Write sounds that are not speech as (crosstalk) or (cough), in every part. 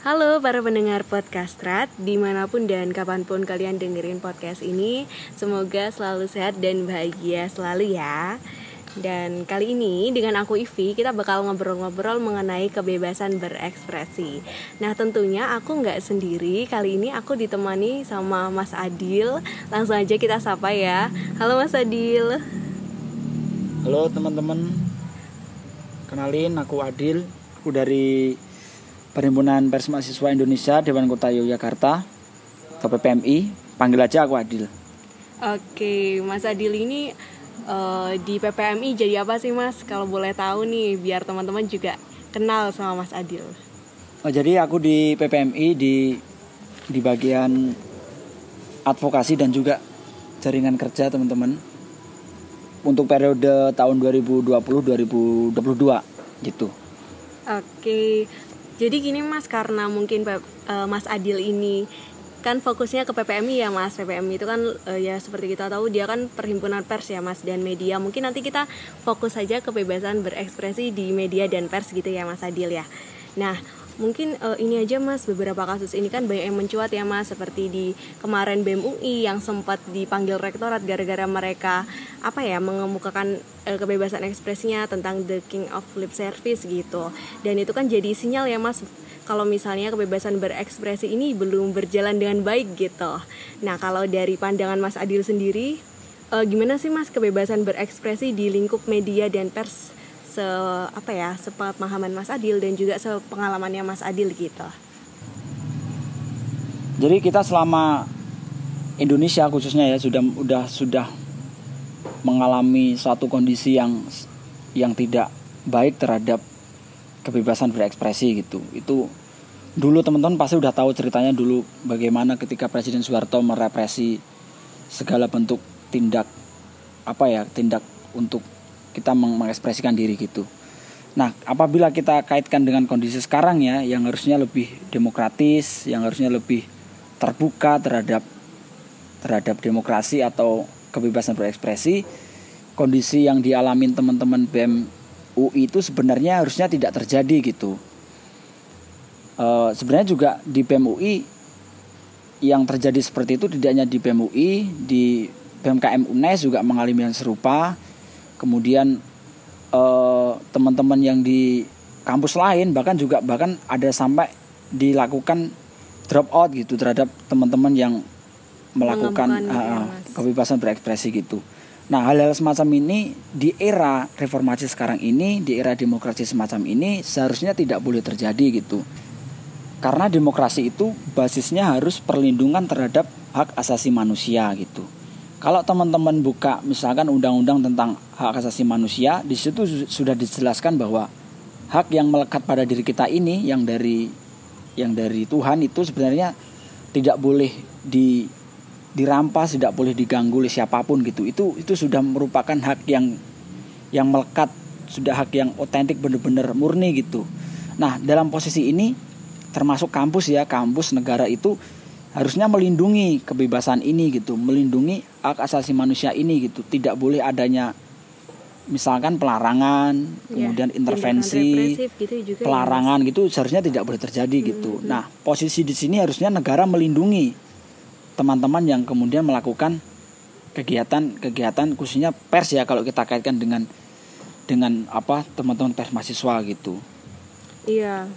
Halo para pendengar podcast Rat Di mana pun dan kapan pun kalian dengerin podcast ini Semoga selalu sehat dan bahagia selalu ya. Dan kali ini dengan aku Ivi Kita bakal ngobrol-ngobrol mengenai kebebasan berekspresi. Nah tentunya aku nggak sendiri Kali ini aku ditemani sama Mas Adil. Langsung aja kita sapa ya. Halo Mas Adil. Halo teman-teman. Kenalin aku Adil Aku dari Perhimpunan Pers Mahasiswa Indonesia Dewan Kota Yogyakarta atau PPMI panggil aja aku Adil. Oke Mas Adil ini uh, di PPMI jadi apa sih Mas? Kalau boleh tahu nih biar teman-teman juga kenal sama Mas Adil. Oh, jadi aku di PPMI di di bagian advokasi dan juga jaringan kerja teman-teman untuk periode tahun 2020 2022 gitu. Oke, jadi gini Mas, karena mungkin uh, Mas Adil ini kan fokusnya ke PPMI ya Mas. PPMI itu kan uh, ya seperti kita tahu dia kan perhimpunan pers ya Mas dan media. Mungkin nanti kita fokus saja kebebasan berekspresi di media dan pers gitu ya Mas Adil ya. Nah, mungkin uh, ini aja mas. Beberapa kasus ini kan banyak yang mencuat ya mas. Seperti di kemarin BEM UI yang sempat dipanggil rektorat gara-gara mereka apa ya mengemukakan uh, kebebasan ekspresinya tentang the king of lip service gitu. Dan itu kan jadi sinyal ya mas kalau misalnya kebebasan berekspresi ini belum berjalan dengan baik gitu. Nah kalau dari pandangan Mas Adil sendiri, uh, gimana sih Mas kebebasan berekspresi di lingkup media dan pers se apa ya sepemahaman Mas Adil dan juga sepengalamannya Mas Adil gitu. Jadi kita selama Indonesia khususnya ya sudah sudah sudah mengalami suatu kondisi yang yang tidak baik terhadap kebebasan berekspresi gitu. Itu dulu teman-teman pasti udah tahu ceritanya dulu bagaimana ketika Presiden Soeharto merepresi segala bentuk tindak apa ya tindak untuk kita mengekspresikan diri gitu. Nah, apabila kita kaitkan dengan kondisi sekarang ya, yang harusnya lebih demokratis, yang harusnya lebih terbuka terhadap terhadap demokrasi atau kebebasan berekspresi, kondisi yang dialami teman-teman BEM UI itu sebenarnya harusnya tidak terjadi gitu. E, sebenarnya juga di BEM UI yang terjadi seperti itu tidak hanya di BEM UI, di BMKM UNES juga mengalami yang serupa kemudian uh, teman-teman yang di kampus lain bahkan juga bahkan ada sampai dilakukan drop out gitu terhadap teman-teman yang melakukan uh, kebebasan berekspresi gitu. Nah hal-hal semacam ini di era reformasi sekarang ini, di era demokrasi semacam ini seharusnya tidak boleh terjadi gitu. Karena demokrasi itu basisnya harus perlindungan terhadap hak asasi manusia gitu. Kalau teman-teman buka misalkan undang-undang tentang hak asasi manusia, di situ sudah dijelaskan bahwa hak yang melekat pada diri kita ini yang dari yang dari Tuhan itu sebenarnya tidak boleh di dirampas, tidak boleh diganggu oleh siapa pun gitu. Itu itu sudah merupakan hak yang yang melekat, sudah hak yang otentik benar-benar murni gitu. Nah, dalam posisi ini termasuk kampus ya, kampus negara itu harusnya melindungi kebebasan ini gitu, melindungi hak asasi manusia ini gitu. Tidak boleh adanya misalkan pelarangan, ya, kemudian intervensi, gitu juga ya, pelarangan ya, gitu seharusnya tidak boleh terjadi hmm, gitu. Hmm. Nah, posisi di sini harusnya negara melindungi teman-teman yang kemudian melakukan kegiatan-kegiatan khususnya pers ya kalau kita kaitkan dengan dengan apa teman-teman pers mahasiswa gitu. Iya.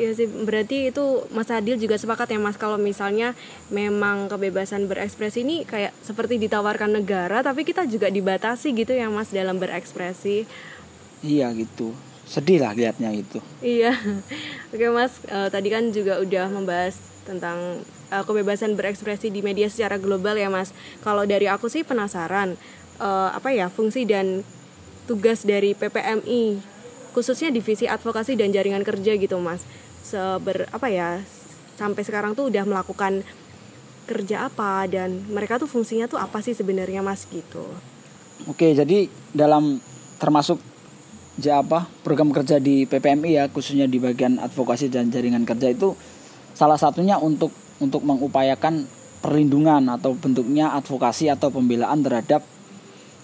Iya sih, berarti itu Mas Adil juga sepakat ya Mas kalau misalnya memang kebebasan berekspresi ini kayak seperti ditawarkan negara tapi kita juga dibatasi gitu ya Mas dalam berekspresi. Iya gitu. Sedih lah liatnya itu. Iya. (laughs) Oke Mas, uh, tadi kan juga udah membahas tentang uh, kebebasan berekspresi di media secara global ya Mas. Kalau dari aku sih penasaran uh, apa ya fungsi dan tugas dari PPMI khususnya divisi advokasi dan jaringan kerja gitu Mas seber apa ya sampai sekarang tuh udah melakukan kerja apa dan mereka tuh fungsinya tuh apa sih sebenarnya mas gitu. Oke jadi dalam termasuk ja apa program kerja di PPMI ya khususnya di bagian advokasi dan jaringan kerja itu salah satunya untuk untuk mengupayakan perlindungan atau bentuknya advokasi atau pembelaan terhadap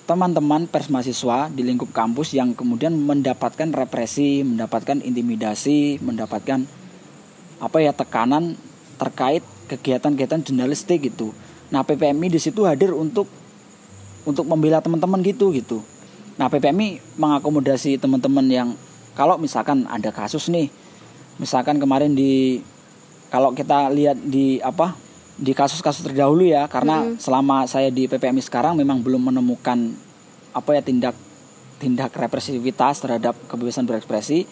teman-teman pers mahasiswa di lingkup kampus yang kemudian mendapatkan represi, mendapatkan intimidasi, mendapatkan apa ya tekanan terkait kegiatan-kegiatan jurnalistik gitu. Nah PPMI di situ hadir untuk untuk membela teman-teman gitu gitu. Nah PPMI mengakomodasi teman-teman yang kalau misalkan ada kasus nih, misalkan kemarin di kalau kita lihat di apa di kasus-kasus terdahulu ya karena hmm. selama saya di PPMI sekarang memang belum menemukan apa ya tindak tindak represivitas terhadap kebebasan berekspresi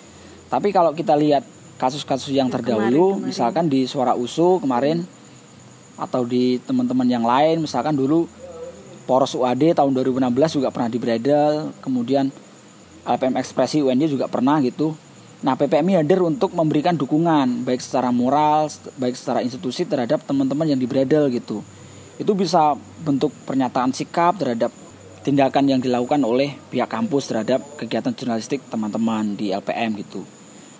tapi kalau kita lihat kasus-kasus yang terdahulu kemarin, kemarin. misalkan di suara usu kemarin atau di teman-teman yang lain misalkan dulu poros UAD tahun 2016 juga pernah dibredel kemudian LPM ekspresi UNY juga pernah gitu Nah, PPMI hadir untuk memberikan dukungan baik secara moral, baik secara institusi terhadap teman-teman yang dibredel gitu. Itu bisa bentuk pernyataan sikap terhadap tindakan yang dilakukan oleh pihak kampus terhadap kegiatan jurnalistik teman-teman di LPM gitu.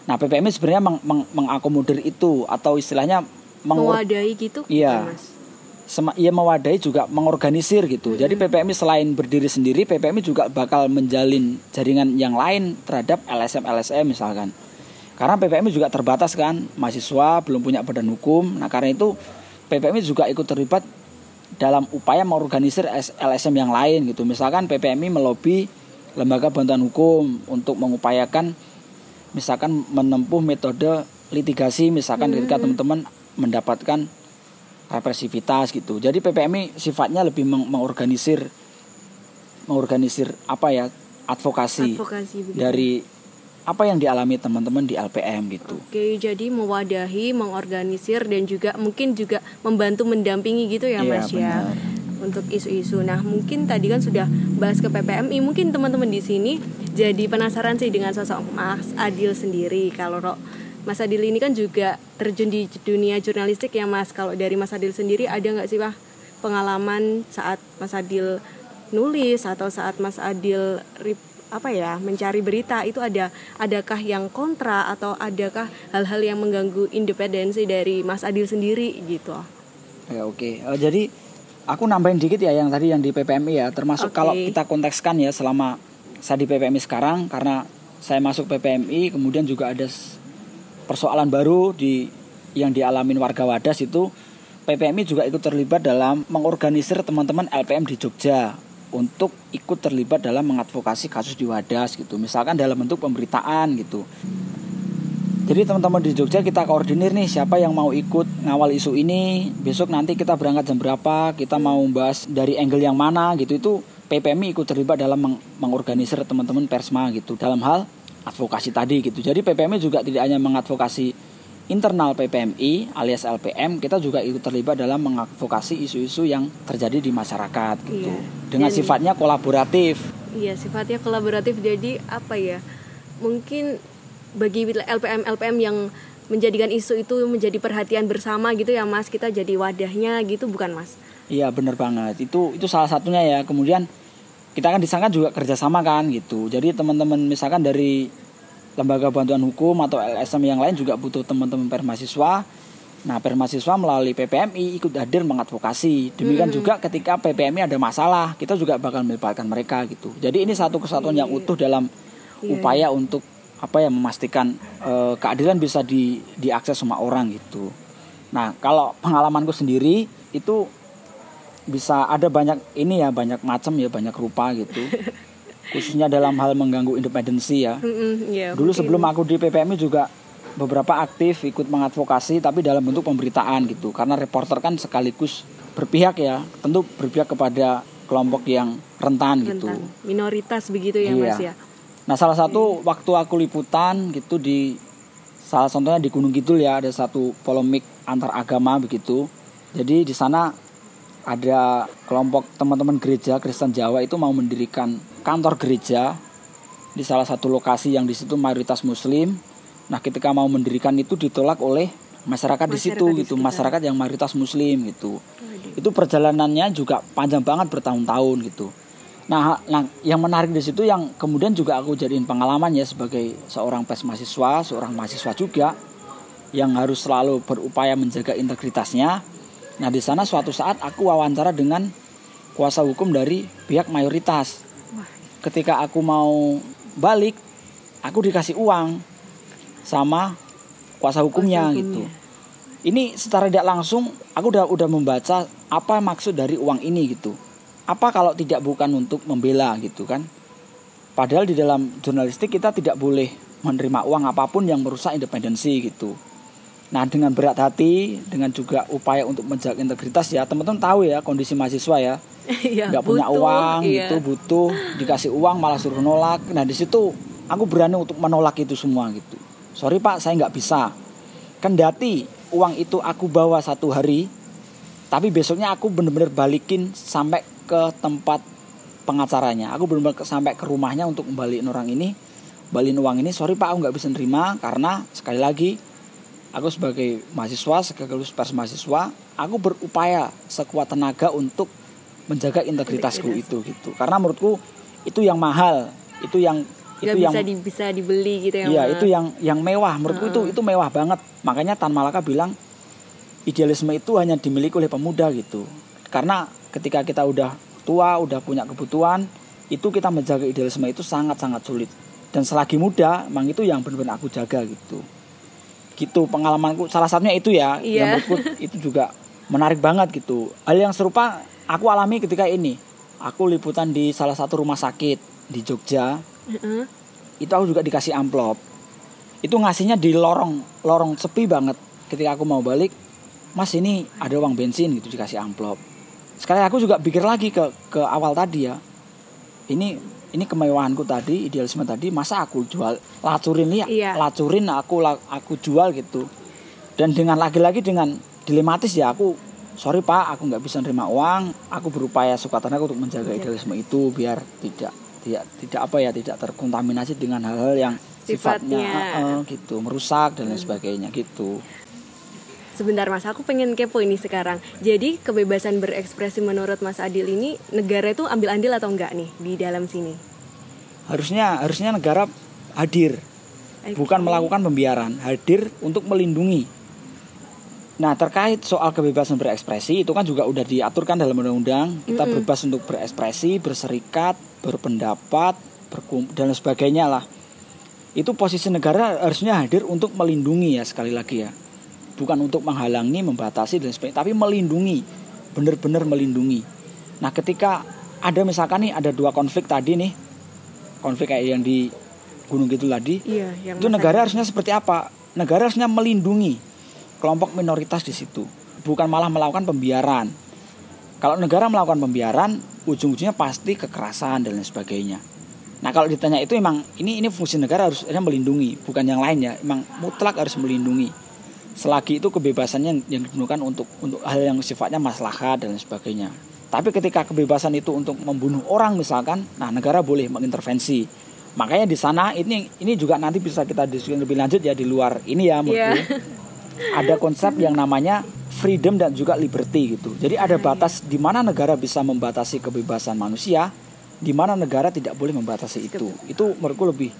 Nah, PPMI sebenarnya meng meng mengakomodir itu atau istilahnya mewadahi gitu. Iya. Iya mewadahi juga mengorganisir gitu. Hmm. Jadi PPMI selain berdiri sendiri, PPMI juga bakal menjalin jaringan yang lain terhadap LSM LSM misalkan. Karena PPMI juga terbatas kan, mahasiswa belum punya badan hukum. Nah, karena itu PPMI juga ikut terlibat dalam upaya mengorganisir LSM yang lain gitu. Misalkan PPMI melobi lembaga bantuan hukum untuk mengupayakan misalkan menempuh metode litigasi misalkan hmm. ketika teman-teman mendapatkan represivitas gitu. Jadi PPMI sifatnya lebih meng mengorganisir mengorganisir apa ya advokasi, advokasi dari apa yang dialami teman-teman di LPM gitu. Oke, jadi mewadahi, mengorganisir dan juga mungkin juga membantu mendampingi gitu ya, ya Mas ya. Untuk isu-isu. Nah, mungkin tadi kan sudah bahas ke PPMI, mungkin teman-teman di sini jadi penasaran sih dengan sosok Mas Adil sendiri. Kalau Mas Adil ini kan juga terjun di dunia jurnalistik ya Mas. Kalau dari Mas Adil sendiri ada nggak sih Pak pengalaman saat Mas Adil nulis atau saat Mas Adil apa ya mencari berita itu ada adakah yang kontra atau adakah hal-hal yang mengganggu independensi dari Mas Adil sendiri gitu? Ya oke. Okay. Uh, eh, jadi aku nambahin dikit ya yang tadi yang di PPMI ya termasuk okay. kalau kita kontekskan ya selama saya di PPMI sekarang karena saya masuk PPMI kemudian juga ada persoalan baru di yang dialamin warga Wadas itu PPMI juga ikut terlibat dalam mengorganisir teman-teman LPM di Jogja untuk ikut terlibat dalam mengadvokasi kasus di Wadas gitu. Misalkan dalam bentuk pemberitaan gitu. Jadi teman-teman di Jogja kita koordinir nih siapa yang mau ikut ngawal isu ini. Besok nanti kita berangkat jam berapa, kita mau bahas dari angle yang mana gitu. Itu PPMI ikut terlibat dalam meng mengorganisir teman-teman persma gitu dalam hal advokasi tadi gitu. Jadi PPMI juga tidak hanya mengadvokasi internal PPMI alias LPM, kita juga ikut terlibat dalam mengadvokasi isu-isu yang terjadi di masyarakat gitu. Iya. Dengan Dan, sifatnya kolaboratif. Iya, sifatnya kolaboratif. Jadi apa ya? Mungkin bagi LPM LPM yang menjadikan isu itu menjadi perhatian bersama gitu ya Mas, kita jadi wadahnya gitu bukan Mas? Iya, benar banget. Itu itu salah satunya ya. Kemudian kita kan disangka juga kerjasama kan gitu jadi teman-teman misalkan dari lembaga bantuan hukum atau LSM yang lain juga butuh teman-teman permahasiswa nah permahasiswa melalui PPMI ikut hadir mengadvokasi demikian hmm. juga ketika PPMI ada masalah kita juga bakal melibatkan mereka gitu jadi ini satu kesatuan yang iya. utuh dalam yeah. upaya untuk apa ya memastikan uh, keadilan bisa di diakses semua orang gitu nah kalau pengalamanku sendiri itu bisa ada banyak ini ya banyak macam ya banyak rupa gitu (laughs) khususnya dalam hal mengganggu independensi ya yeah, dulu mungkin. sebelum aku di PPMI juga beberapa aktif ikut mengadvokasi tapi dalam bentuk pemberitaan gitu karena reporter kan sekaligus berpihak ya tentu berpihak kepada kelompok yang rentan, rentan. gitu minoritas begitu ya iya. mas ya nah salah satu waktu aku liputan gitu di salah satunya di Gunung Kidul ya ada satu polemik antar agama begitu jadi di sana ada kelompok teman-teman gereja Kristen Jawa itu mau mendirikan kantor gereja di salah satu lokasi yang di situ mayoritas Muslim. Nah, ketika mau mendirikan itu ditolak oleh masyarakat, masyarakat di situ di gitu, masyarakat yang mayoritas Muslim gitu. Aduh. Itu perjalanannya juga panjang banget bertahun-tahun gitu. Nah, nah, yang menarik di situ yang kemudian juga aku jadiin pengalaman ya sebagai seorang pes mahasiswa, seorang mahasiswa juga yang harus selalu berupaya menjaga integritasnya Nah di sana suatu saat aku wawancara dengan kuasa hukum dari pihak mayoritas. Ketika aku mau balik, aku dikasih uang sama kuasa hukumnya, Kuasa gitu. hukumnya. Ini secara tidak langsung aku udah udah membaca apa maksud dari uang ini gitu. Apa kalau tidak bukan untuk membela gitu kan? Padahal di dalam jurnalistik kita tidak boleh menerima uang apa pun yang merusak independensi gitu. Nah dengan berat hati, dengan juga upaya untuk menjaga integritas ya teman-teman tahu ya kondisi mahasiswa ya. (laughs) Iya, nggak punya uang iya. gitu butuh dikasih uang malah suruh nolak. Nah di situ aku berani untuk menolak itu semua gitu. Sorry pak saya nggak bisa. Kendati uang itu aku bawa satu hari tapi besoknya aku bener-bener balikin sampai ke tempat pengacaranya. Aku bener-bener sampai ke rumahnya untuk kembaliin orang ini balikin uang ini. Sorry pak aku nggak bisa nerima karena sekali lagi aku sebagai mahasiswa sekaligus pers mahasiswa aku berupaya sekuat tenaga untuk menjaga integritasku Integritas. itu gitu. Karena menurutku itu yang mahal itu yang itu nggak yang bisa di, bisa dibeli gitu ya Iya itu yang yang mewah. Menurutku itu itu mewah banget. Makanya Tan Malaka bilang idealisme itu hanya dimiliki oleh pemuda gitu. Karena ketika kita udah tua udah punya kebutuhan itu kita menjaga idealisme itu sangat sangat sulit. Dan selagi muda emang itu yang benar-benar aku jaga gitu gitu pengalamanku. Salah satunya itu ya Iya. yang menurutku itu juga menarik banget gitu. Hal yang serupa aku alami ketika ini. Aku liputan di salah satu rumah sakit di Jogja. Heeh. itu aku juga dikasih amplop. Itu ngasihnya di lorong lorong sepi banget. Ketika aku mau balik mas ini ada uang bensin gitu dikasih amplop. Sekali aku juga pikir lagi ke ke awal tadi ya. Ini ini kemewahanku tadi idealisme tadi masa aku jual lacurin ya Iya. lacurin aku aku jual gitu dan dengan lagi-lagi dengan dilematis ya aku sorry pak aku nggak bisa nerima uang aku berupaya suka tenaga untuk menjaga Iya. idealisme itu biar tidak tidak tidak apa ya tidak terkontaminasi dengan hal-hal yang sifatnya, Sifatnya. eh, gitu merusak dan lain sebagainya gitu Sebentar Mas, aku pengen kepo ini sekarang. Jadi kebebasan berekspresi menurut Mas Adil ini negara itu ambil andil atau enggak nih di dalam sini? harusnya harusnya negara hadir. Oke. bukan melakukan pembiaran. Hadir untuk melindungi. Nah terkait soal kebebasan berekspresi itu kan juga udah diaturkan dalam undang-undang. Kita bebas untuk berekspresi berserikat berpendapat berkum dan sebagainya lah. Itu posisi negara harusnya hadir untuk melindungi ya sekali lagi ya bukan untuk menghalangi membatasi dan sebagainya tapi melindungi benar-benar melindungi. Nah ketika ada misalkan nih ada dua konflik tadi nih konflik kayak yang di Gunung Kidul tadi Iya, yang itu negara harusnya seperti apa? Negara harusnya melindungi kelompok minoritas di situ bukan malah melakukan pembiaran. Kalau negara melakukan pembiaran ujung-ujungnya pasti kekerasan dan lain sebagainya. Nah kalau ditanya itu emang ini ini fungsi negara harusnya melindungi bukan yang lainnya emang mutlak harus melindungi selagi itu kebebasannya yang digunakan untuk untuk hal yang sifatnya maslahat dan sebagainya tapi ketika kebebasan itu untuk membunuh orang misalkan nah negara boleh mengintervensi makanya di sana ini ini juga nanti bisa kita diskusi lebih lanjut ya di luar ini ya menurutku Iya. ada konsep yang namanya freedom dan juga liberty gitu. Jadi ada batas di mana negara bisa membatasi kebebasan manusia, di mana negara tidak boleh membatasi itu. Itu menurutku lebih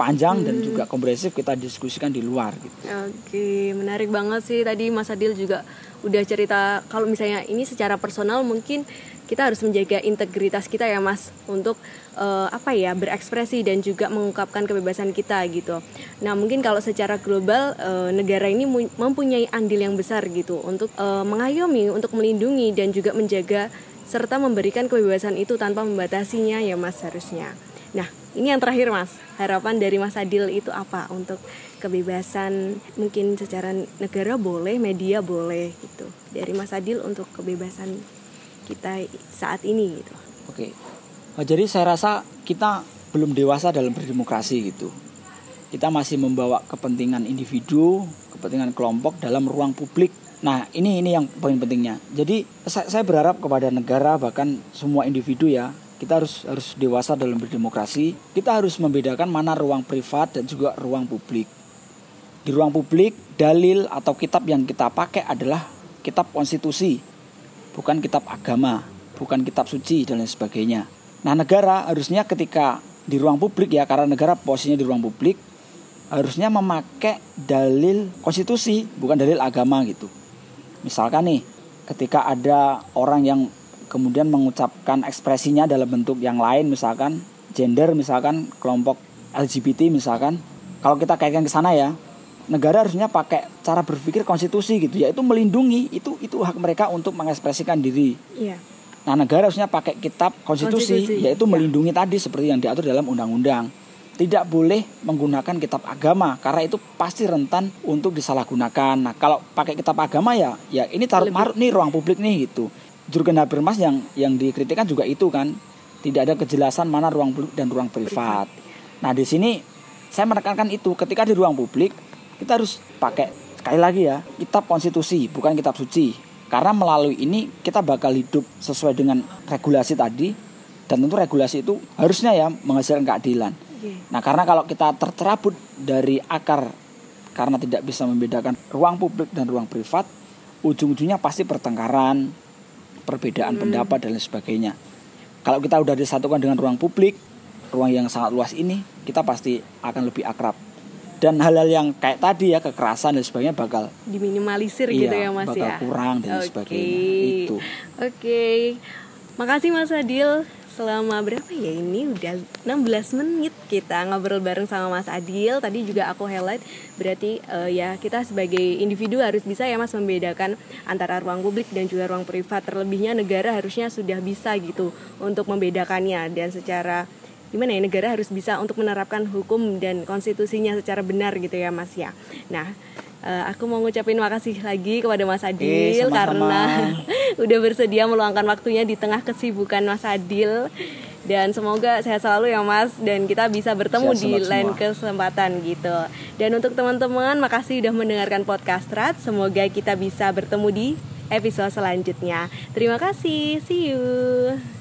panjang dan juga komprehensif kita diskusikan di luar gitu. Oke, menarik banget sih tadi Mas Adil juga udah cerita kalau misalnya ini secara personal mungkin kita harus menjaga integritas kita ya Mas untuk eh, apa ya berekspresi dan juga mengungkapkan kebebasan kita gitu. Nah mungkin kalau secara global eh, negara ini mempunyai andil yang besar gitu untuk eh, mengayomi, untuk melindungi dan juga menjaga serta memberikan kebebasan itu tanpa membatasinya ya Mas harusnya. Nah ini yang terakhir Mas harapan dari Mas Adil itu apa untuk kebebasan mungkin secara negara boleh, media boleh gitu. Dari Mas Adil untuk kebebasan kita saat ini gitu. Oke. Nah, jadi saya rasa kita belum dewasa dalam berdemokrasi gitu. Kita masih membawa kepentingan individu, kepentingan kelompok dalam ruang publik. Nah, ini ini yang poin pentingnya. Jadi saya berharap kepada negara bahkan semua individu ya, kita harus harus dewasa dalam berdemokrasi. Kita harus membedakan mana ruang privat dan juga ruang publik. Di ruang publik, dalil atau kitab yang kita pakai adalah kitab konstitusi, bukan kitab agama, bukan kitab suci dan lain sebagainya. Nah, negara harusnya ketika di ruang publik ya, karena negara posisinya di ruang publik, harusnya memakai dalil konstitusi, bukan dalil agama gitu. Misalkan nih, ketika ada orang yang kemudian mengucapkan ekspresinya dalam bentuk yang lain, misalkan gender, misalkan kelompok LGBT, misalkan, kalau kita kaitkan ke sana ya, negara harusnya pakai cara berpikir konstitusi gitu yaitu melindungi itu itu hak mereka untuk mengekspresikan diri. Iya. Nah, negara harusnya pakai kitab konstitusi, Konstitusi, yaitu ya. melindungi tadi seperti yang diatur dalam undang-undang. Tidak boleh menggunakan kitab agama karena itu pasti rentan untuk disalahgunakan. Nah, kalau pakai kitab agama ya ya ini taruh marut nih ruang publik nih gitu. Jurgen Habermas yang yang dikritikkan juga itu kan. Tidak ada kejelasan mana ruang publik dan ruang privat. Nah, di sini saya menekankan itu. Ketika di ruang publik kita harus pakai sekali lagi ya kitab konstitusi bukan kitab suci. Karena melalui ini kita bakal hidup sesuai dengan regulasi tadi. Dan tentu regulasi itu harusnya ya menghasilkan keadilan. Nah karena kalau kita tercerabut dari akar karena tidak bisa membedakan ruang publik dan ruang privat, ujung-ujungnya pasti pertengkaran, perbedaan pendapat dan lain sebagainya. Kalau kita udah disatukan dengan ruang publik, ruang yang sangat luas ini, kita pasti akan lebih akrab. Dan hal-hal yang kayak tadi ya kekerasan dan sebagainya bakal Diminimalisir Iya, gitu ya Mas bakal ya. kurang dan Oke. sebagainya. Itu. Oke. Makasih Mas Adil. Selama berapa ya ini udah 16 menit kita ngobrol bareng sama Mas Adil. Tadi juga aku highlight berarti eh, ya kita sebagai individu harus bisa ya Mas membedakan antara ruang publik dan juga ruang privat. Terlebihnya negara harusnya sudah bisa gitu untuk membedakannya dan secara gimana ya negara harus bisa untuk menerapkan hukum dan konstitusinya secara benar gitu ya Mas ya. Nah, eh, aku mau ngucapin makasih lagi kepada Mas Adil Eh, sama-sama. karena (laughs) udah bersedia meluangkan waktunya di tengah kesibukan Mas Adil dan semoga sehat selalu ya Mas dan kita bisa bertemu Sehat di lain semua. kesempatan gitu. Dan untuk teman-teman makasih udah mendengarkan podcast Rat. Semoga kita bisa bertemu di episode selanjutnya. Terima kasih. See you.